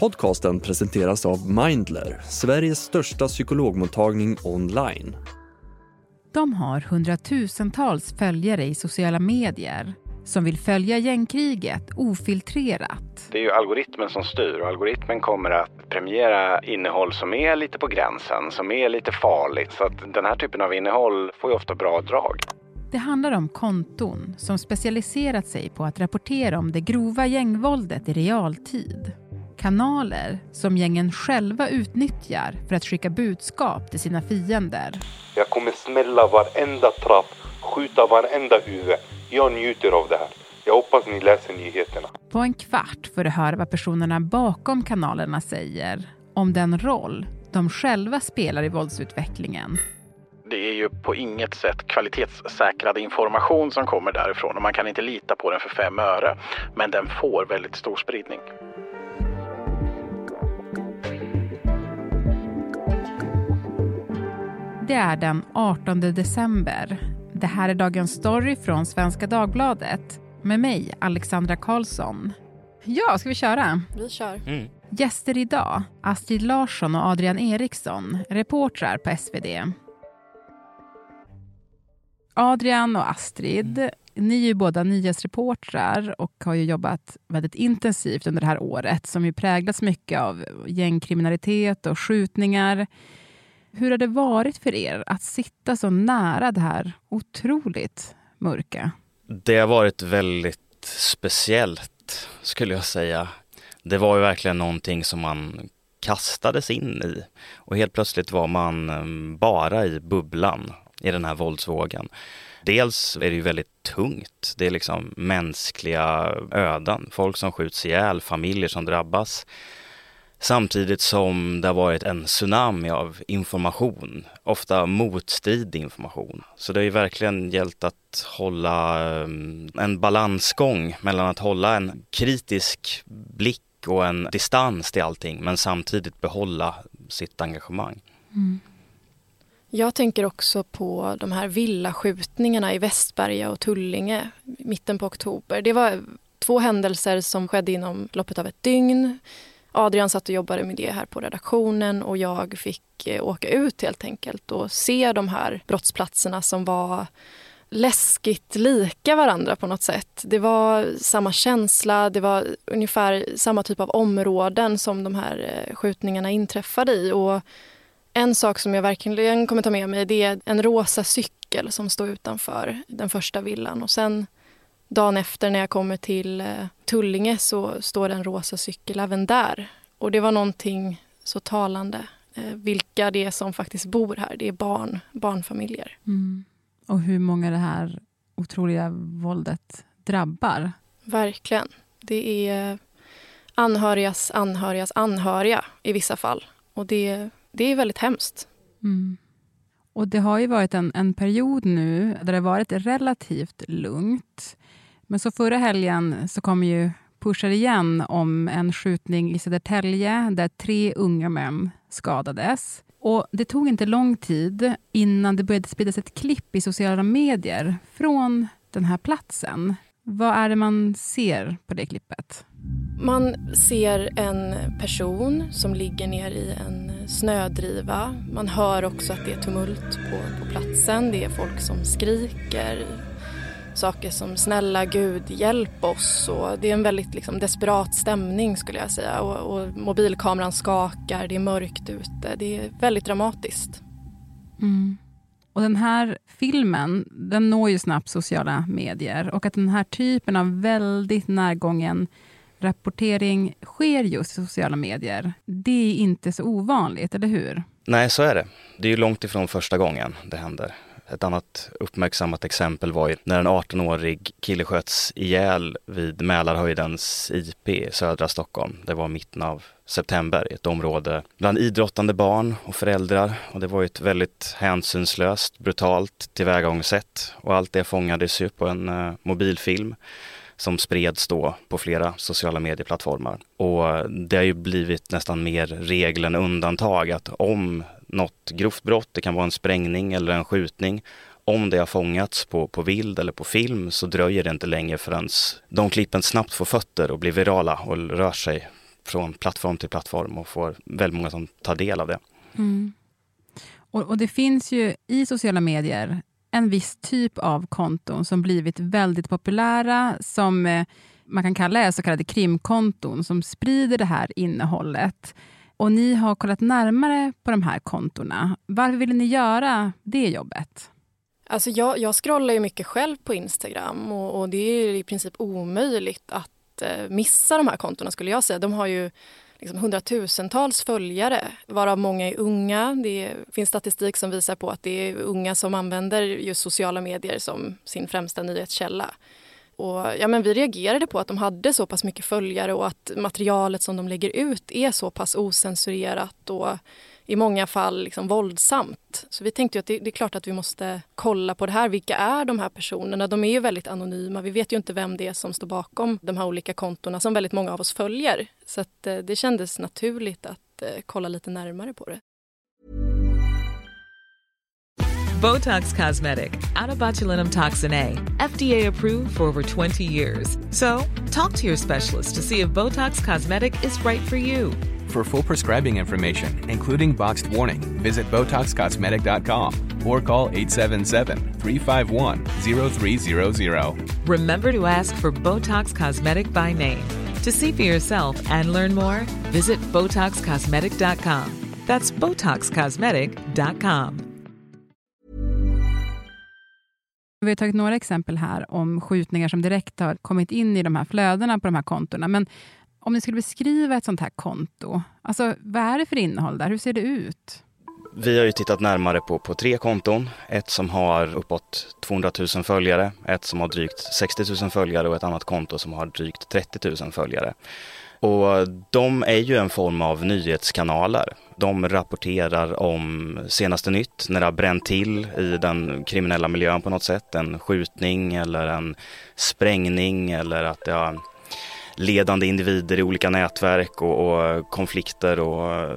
Podcasten presenteras av Mindler, Sveriges största psykologmottagning online. De har hundratusentals följare i sociala medier som vill följa gängkriget ofiltrerat. Det är ju algoritmen som styr och algoritmen kommer att premiera innehåll som är lite på gränsen, som är lite farligt. Så att den här typen av innehåll får ju ofta bra drag. Det handlar om konton som specialiserat sig på att rapportera om det grova gängvåldet i realtid. Kanaler som gängen själva utnyttjar för att skicka budskap till sina fiender. Jag kommer smälla varenda trapp, skjuta varenda huvud. Jag njuter av det här. Jag hoppas ni läser nyheterna. På en kvart får du höra vad personerna bakom kanalerna säger om den roll de själva spelar i våldsutvecklingen. Det är ju på inget sätt kvalitetssäkrad information som kommer därifrån och man kan inte lita på den för fem öre. Men den får väldigt stor spridning. Det är den 18 december. Det här är dagens story från Svenska Dagbladet med mig, Alexandra Karlsson. Ja, ska vi köra? Vi kör. Mm. Gäster idag, Astrid Larsson och Adrian Eriksson, reportrar på SvD. Adrian och Astrid, ni är ju båda nyhetsreportrar och har ju jobbat väldigt intensivt under det här året som ju präglats mycket av gängkriminalitet och skjutningar. Hur har det varit för er att sitta så nära det här otroligt mörka? Det har varit väldigt speciellt skulle jag säga. Det var ju verkligen någonting som man kastades in i och helt plötsligt var man ehm, bara i bubblan i den här våldsvågen. Dels är det ju väldigt tungt. Det är liksom mänskliga öden, folk som skjuts ihjäl, familjer som drabbas. Samtidigt som det har varit en tsunami av information, ofta motstridig information. Så det har ju verkligen gällt att hålla eh, en balansgång mellan att hålla en kritisk blick och en distans till allting men samtidigt behålla sitt engagemang. Mm. Jag tänker också på de här villaskjutningarna i Västberga och Tullinge i mitten på oktober. Det var två händelser som skedde inom loppet av ett dygn. Adrian satt och jobbade med det här på redaktionen och jag fick eh, åka ut helt enkelt och se de här brottsplatserna som var läskigt lika varandra på något sätt. Det var samma känsla, det var ungefär samma typ av områden som de här eh, skjutningarna inträffade i. Och en sak som jag verkligen kommer ta med mig det är en rosa cykel som står utanför den första villan. Och sen dagen efter när jag kommer till eh, Tullinge så står det en rosa cykel även där. Och det var någonting så talande. Eh, vilka det är som faktiskt bor här. Det är barn, barnfamiljer. Mm. Och hur många det här otroliga våldet drabbar. Verkligen. Det är anhörigas anhörigas anhöriga i vissa fall. Och det, det är väldigt hemskt. Mm. Och det har ju varit en, en period nu där det varit relativt lugnt. Men så förra helgen så kom ju pushar igen om en skjutning i Södertälje där tre unga män skadades. Och Det tog inte lång tid innan det började spridas ett klipp i sociala medier från den här platsen. Vad är det man ser på det klippet? Man ser en person som ligger ner i en snödriva. Man hör också att det är tumult på, på platsen. Det är folk som skriker, saker som snälla gud hjälp oss och det är en väldigt liksom, desperat stämning skulle jag säga och, och mobilkameran skakar, det är mörkt ute, det är väldigt dramatiskt. Mm. Och den här filmen, den når ju snabbt sociala medier och att den här typen av väldigt närgången rapportering sker just i sociala medier, det är inte så ovanligt, eller hur? Nej, så är det. Det är ju långt ifrån första gången det händer. Ett annat uppmärksammat exempel var ju när en 18-årig kille sköts ihjäl vid Mälarhöjdens IP i södra Stockholm. Det var mitten av september i ett område bland idrottande barn och föräldrar och det var ju ett väldigt hänsynslöst, brutalt tillvägagångssätt och allt det fångades ju på en uh, mobilfilm som spreds då på flera sociala medieplattformar. Och det har ju blivit nästan mer regel än undantag att om något grovt brott, det kan vara en sprängning eller en skjutning, om det har fångats på, på bild eller på film så dröjer det inte länge förrän de klippen snabbt får fötter och blir virala och rör sig från plattform till plattform och får väldigt många som tar del av det. Mm. Och, och, det finns ju i sociala medier en viss typ av konton som blivit väldigt populära, som eh, man kan kalla så kallade krimkonton, som sprider det här innehållet. Och ni har kollat närmare på de här kontona. Varför ville ni göra det jobbet? Alltså jag, jag scrollar ju mycket själv på Instagram och, och det är i princip omöjligt att eh, missa de här kontona skulle jag säga. De har ju liksom hundratusentals följare, varav många är unga. Det finns statistik som visar på att det är unga som använder just sociala medier som sin främsta nyhetskälla. Och, ja, men vi reagerade på att de hade så pass mycket följare och att materialet som de lägger ut är så pass osensurerat och i många fall liksom våldsamt. Så vi tänkte att det, det, är klart att vi måste kolla på det här. Vilka är de här personerna? De är ju väldigt anonyma. Vi vet ju inte vem det är som står bakom de här olika kontona som väldigt många av oss följer. Så att, eh, det kändes naturligt att eh, kolla lite närmare på det. Botox Cosmetic, out toxin A, FDA approved for over 20 years. So, talk to your specialist to see if Botox Cosmetic is right for you. For full prescribing information, including boxed warning, visit BotoxCosmetic.com or call 877-351-0300. Remember to ask for Botox Cosmetic by name. To see for yourself and learn more, visit BotoxCosmetic.com. That's BotoxCosmetic.com. Vi har tagit några exempel här om skjutningar som direkt har kommit in i de här flödena på de här kontona. Men om ni skulle beskriva ett sånt här konto, alltså, vad är det för innehåll där? Hur ser det ut? Vi har ju tittat närmare på, på tre konton. Ett som har uppåt 200 000 följare, ett som har drygt 60 000 följare och ett annat konto som har drygt 30 000 följare. Och de är ju en form av nyhetskanaler. De rapporterar om senaste nytt, när det har bränt till i den kriminella miljön på något sätt. En skjutning eller en sprängning eller att det har ledande individer i olika nätverk och, och konflikter och eh,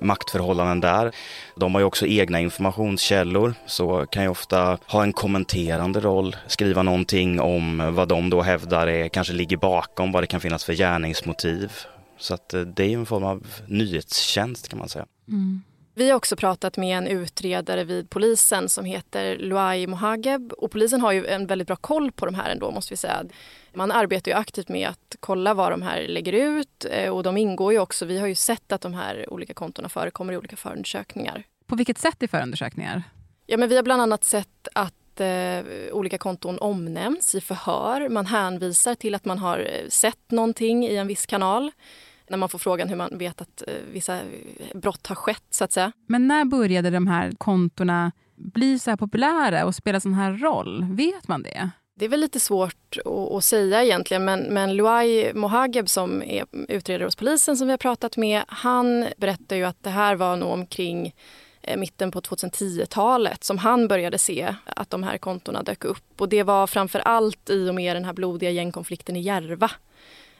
maktförhållanden där. De har ju också egna informationskällor så kan ju ofta ha en kommenterande roll, skriva någonting om vad de då hävdar är, kanske ligger bakom, vad det kan finnas för gärningsmotiv. Så att eh, det är ju en form av nyhetstjänst kan man säga. Mm. Vi har också pratat med en utredare vid polisen som heter Luai Mohageb och polisen har ju en väldigt bra koll på de här ändå måste vi säga. Man arbetar ju aktivt med att kolla vad de här lägger ut eh, och de ingår ju också. Vi har ju sett att de här olika kontona förekommer i olika förundersökningar. På vilket sätt i förundersökningar? Ja, men vi har bland annat sett att eh, olika konton omnämns i förhör. Man hänvisar till att man har eh, sett någonting i en viss kanal när man får frågan hur man vet att eh, vissa brott har skett. så att säga. Men när började de här kontona bli så här populära och spela sån här roll? Vet man det? Det är väl lite svårt att, säga egentligen men, men Luai Mohageb som är utredare hos polisen som vi har pratat med, han berättar ju att det här var nog omkring eh, mitten på 2010-talet som han började se att de här kontona dök upp. Och det var framför allt i och med den här blodiga gängkonflikten i Järva.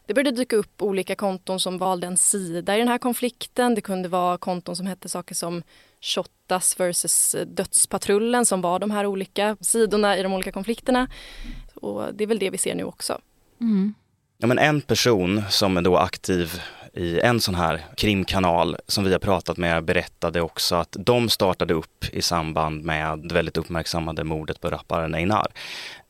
Det började dyka upp olika konton som valde en sida i den här konflikten. Det kunde vara konton som hette saker som Shottaz versus Dödspatrullen som var de här olika sidorna i de olika konflikterna. Och det är väl det vi ser nu också. Mm. Ja, men en person som är då aktiv i en sån här krimkanal som vi har pratat med berättade också att de startade upp i samband med det väldigt uppmärksammade mordet på rapparen Einar.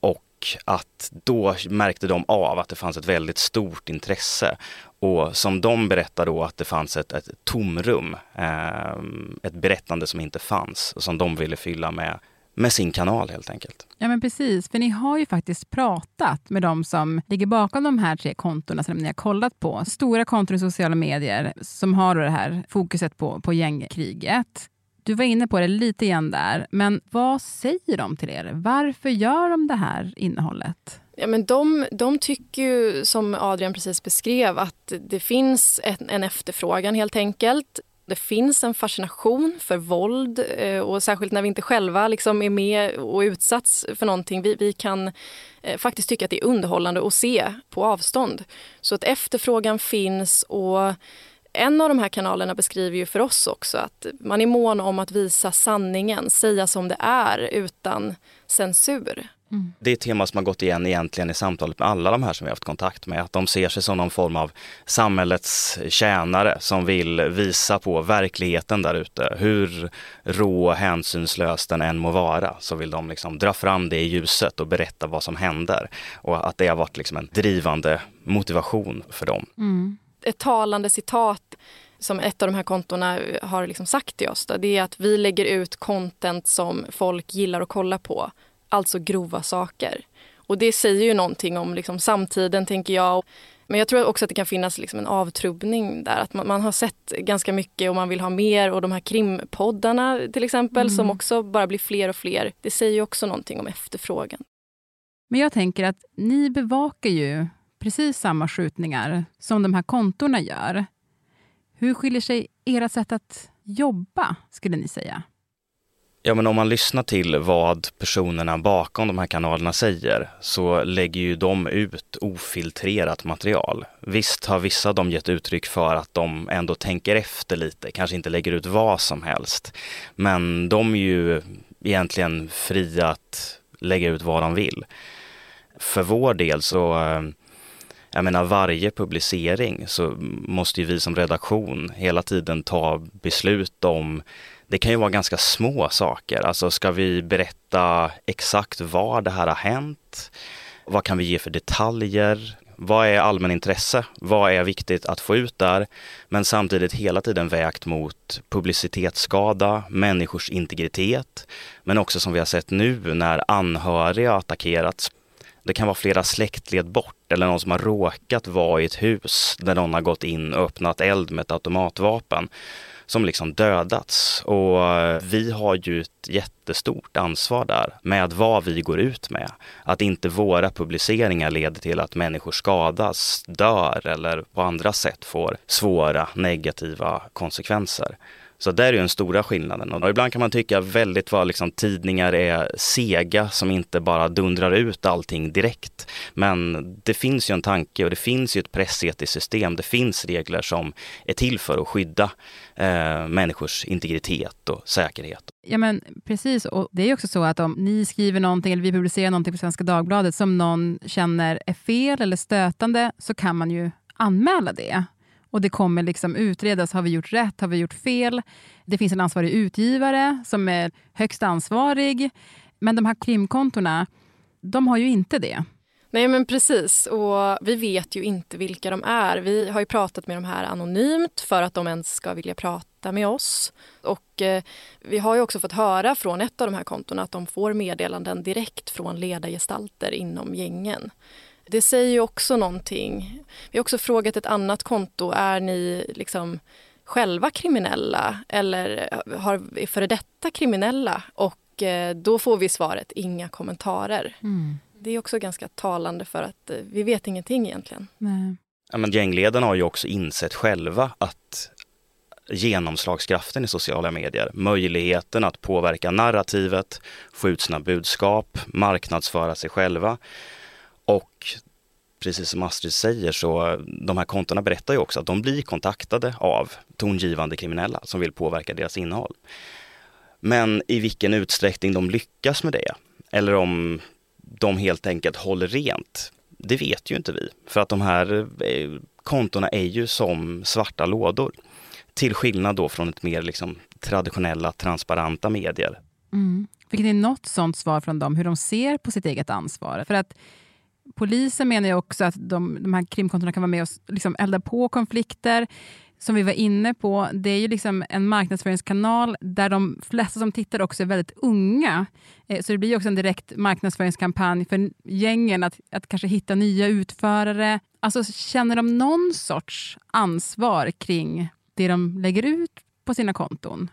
Och att då märkte de av att det fanns ett väldigt stort intresse och som de berättade då att det fanns ett, ett tomrum, eh, ett berättande som inte fanns och som de ville fylla med med sin kanal helt enkelt. Ja men precis, för ni har ju faktiskt pratat med de som ligger bakom de här tre kontona som ni har kollat på. Stora konton i sociala medier som har det här fokuset på, på gängkriget. Du var inne på det lite igen där, men vad säger de till er? Varför gör de det här innehållet? Ja, men de, de tycker ju, som Adrian precis beskrev, att det finns en, en efterfrågan helt enkelt. Det finns en fascination för våld eh, och särskilt när vi inte själva liksom är med och utsatts för någonting. Vi, vi kan eh, faktiskt tycka att det är underhållande att se på avstånd. Så att efterfrågan finns och en av de här kanalerna beskriver ju för oss också att man är mån om att visa sanningen, säga som det är utan censur. Mm. Det är ett tema som har gått igen egentligen i samtalet med alla de här som vi har haft kontakt med. Att de ser sig som någon form av samhällets tjänare som vill visa på verkligheten där ute. Hur rå och hänsynslös den än må vara så vill de liksom dra fram det i ljuset och berätta vad som händer. Och att det har varit liksom en drivande motivation för dem. Mm. Ett talande citat som ett av de här kontona har liksom sagt till oss, då, det är att vi lägger ut content som folk gillar att kolla på. Alltså grova saker. Och det säger ju någonting om liksom samtiden, tänker jag. Men jag tror också att det kan finnas liksom en avtrubbning där. Att man, man, har sett ganska mycket och man vill ha mer. Och de här krimpoddarna till exempel, mm. som också bara blir fler och fler. Det säger ju också någonting om efterfrågan. Men jag tänker att ni bevakar ju precis samma skjutningar som de här kontorna gör. Hur skiljer sig era sätt att jobba, skulle ni säga? Ja, men om man lyssnar till vad personerna bakom de här kanalerna säger så lägger ju de ut ofiltrerat material. Visst har vissa av dem gett uttryck för att de ändå tänker efter lite, kanske inte lägger ut vad som helst. Men de är ju egentligen fria att lägga ut vad de vill. För vår del så eh, jag menar varje publicering så måste ju vi som redaktion hela tiden ta beslut om det kan ju vara ganska små saker. Alltså ska vi berätta exakt var det här har hänt? Vad kan vi ge för detaljer? Vad är allmänintresse? Vad är viktigt att få ut där? Men samtidigt hela tiden vägt mot publicitetsskada, människors integritet, men också som vi har sett nu när anhöriga attackerats det kan vara flera släktled bort eller någon som har råkat vara i ett hus där någon har gått in och öppnat eld med ett automatvapen som liksom dödats. Och eh, vi har ju ett jättestort ansvar där med vad vi går ut med. Att inte våra publiceringar leder till att människor skadas, dör eller på andra sätt får svåra negativa konsekvenser. Så där är ju den stora skillnaden. Och ibland kan man tycka väldigt vad liksom tidningar är sega som inte bara dundrar ut allting direkt. Men det finns ju en tanke och det finns ju ett pressetiskt system. Det finns regler som är till för att skydda eh, människors integritet och säkerhet. Ja men precis, och det är också så att om ni skriver någonting eller vi publicerar någonting på Svenska Dagbladet som någon känner är fel eller stötande så kan man ju anmäla det och det kommer liksom utredas. Har vi gjort rätt? Har vi gjort fel? Det finns en ansvarig utgivare som är högst ansvarig. Men de här krimkontorna, de har ju inte det. Nej men precis och vi vet ju inte vilka de är. Vi har ju pratat med de här anonymt för att de ens ska vilja prata med oss. Och eh, vi har ju också fått höra från ett av de här kontona att de får meddelanden direkt från ledargestalter inom gängen. Det säger ju också någonting. Vi har också frågat ett annat konto, är ni liksom själva kriminella eller har, är före detta kriminella? Och eh, då får vi svaret inga kommentarer. Mm. Det är också ganska talande för att eh, vi vet ingenting egentligen. Nej. Ja, men gängledarna har ju också insett själva att genomslagskraften i sociala medier, möjligheten att påverka narrativet, få ut sina budskap, marknadsföra sig själva och precis som Astrid säger så de här kontona berättar ju också att de blir kontaktade av tongivande kriminella som vill påverka deras innehåll. Men i vilken utsträckning de lyckas med det eller om de helt enkelt håller rent, det vet ju inte vi. För att de här eh, kontona är ju som svarta lådor. Till skillnad då från ett mer liksom traditionella transparenta medier. Mm. Fick ni något sånt svar från dem, hur de ser på sitt eget ansvar? För att Polisen menar ju också att de, de här krimkontona kan vara med och liksom elda på konflikter. Som vi var inne på, det är ju liksom en marknadsföringskanal där de flesta som tittar också är väldigt unga. Eh, så det blir också en direkt marknadsföringskampanj för gängen att, att kanske hitta nya utförare. Alltså känner de någon sorts ansvar kring det de lägger ut på sina konton?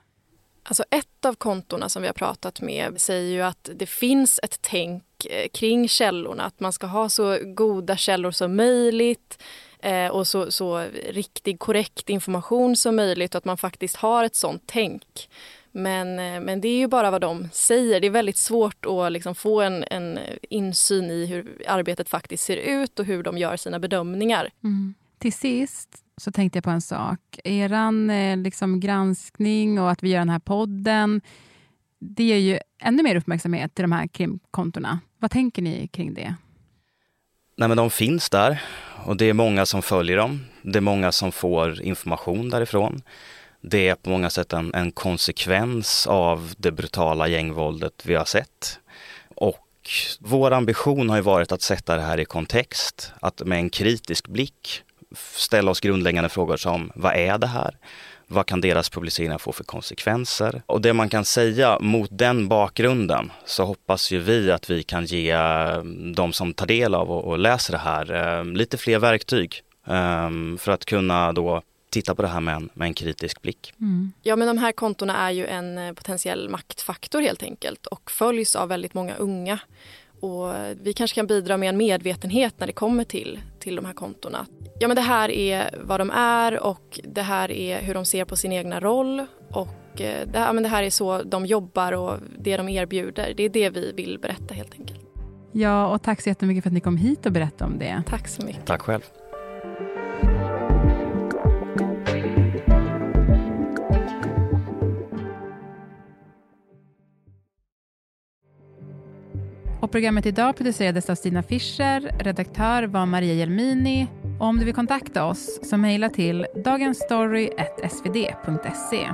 Alltså ett av kontona som vi har pratat med säger ju att det finns ett tänk Eh, kring källorna. Att man ska ha så goda källor som möjligt eh, och så, så riktig, korrekt information som möjligt och att man faktiskt har ett sånt tänk. Men, eh, men det är ju bara vad de säger. Det är väldigt svårt att liksom få en, en insyn i hur arbetet faktiskt ser ut och hur de gör sina bedömningar. Mm. Till sist, så tänkte jag på en sak. Er eh, liksom, granskning och att vi gör den här podden, det ger ju ännu mer uppmärksamhet till de här krimkontona. Vad tänker ni kring det? Nej men de finns där och det är många som följer dem. Det är många som får information därifrån. Det är på många sätt en, en konsekvens av det brutala gängvåldet vi har sett. Och vår ambition har ju varit att sätta det här i kontext, att med en kritisk blick ställa oss grundläggande frågor som vad är det här? Vad kan deras publiceringar få för konsekvenser? Och det man kan säga mot den bakgrunden så hoppas ju vi att vi kan ge eh, de som tar del av och, läser det här eh, lite fler verktyg eh, för att kunna då titta på det här med en, med en kritisk blick. Mm. Ja men de här kontona är ju en potentiell maktfaktor helt enkelt och följs av väldigt många unga. Och vi kanske kan bidra med en medvetenhet när det kommer till, till de här kontona. Ja, men det här är vad de är och det här är hur de ser på sin egna roll. Och eh, det här, men det här är så de jobbar och det de erbjuder. Det är det vi vill berätta helt enkelt. Ja, och tack så jättemycket för att ni kom hit och berättade om det. Tack så mycket. Tack själv. Och programmet idag producerades av Stina Fischer, redaktör var Maria Jelmini. Och om du vill kontakta oss så mejla till dagensstory.svd.se.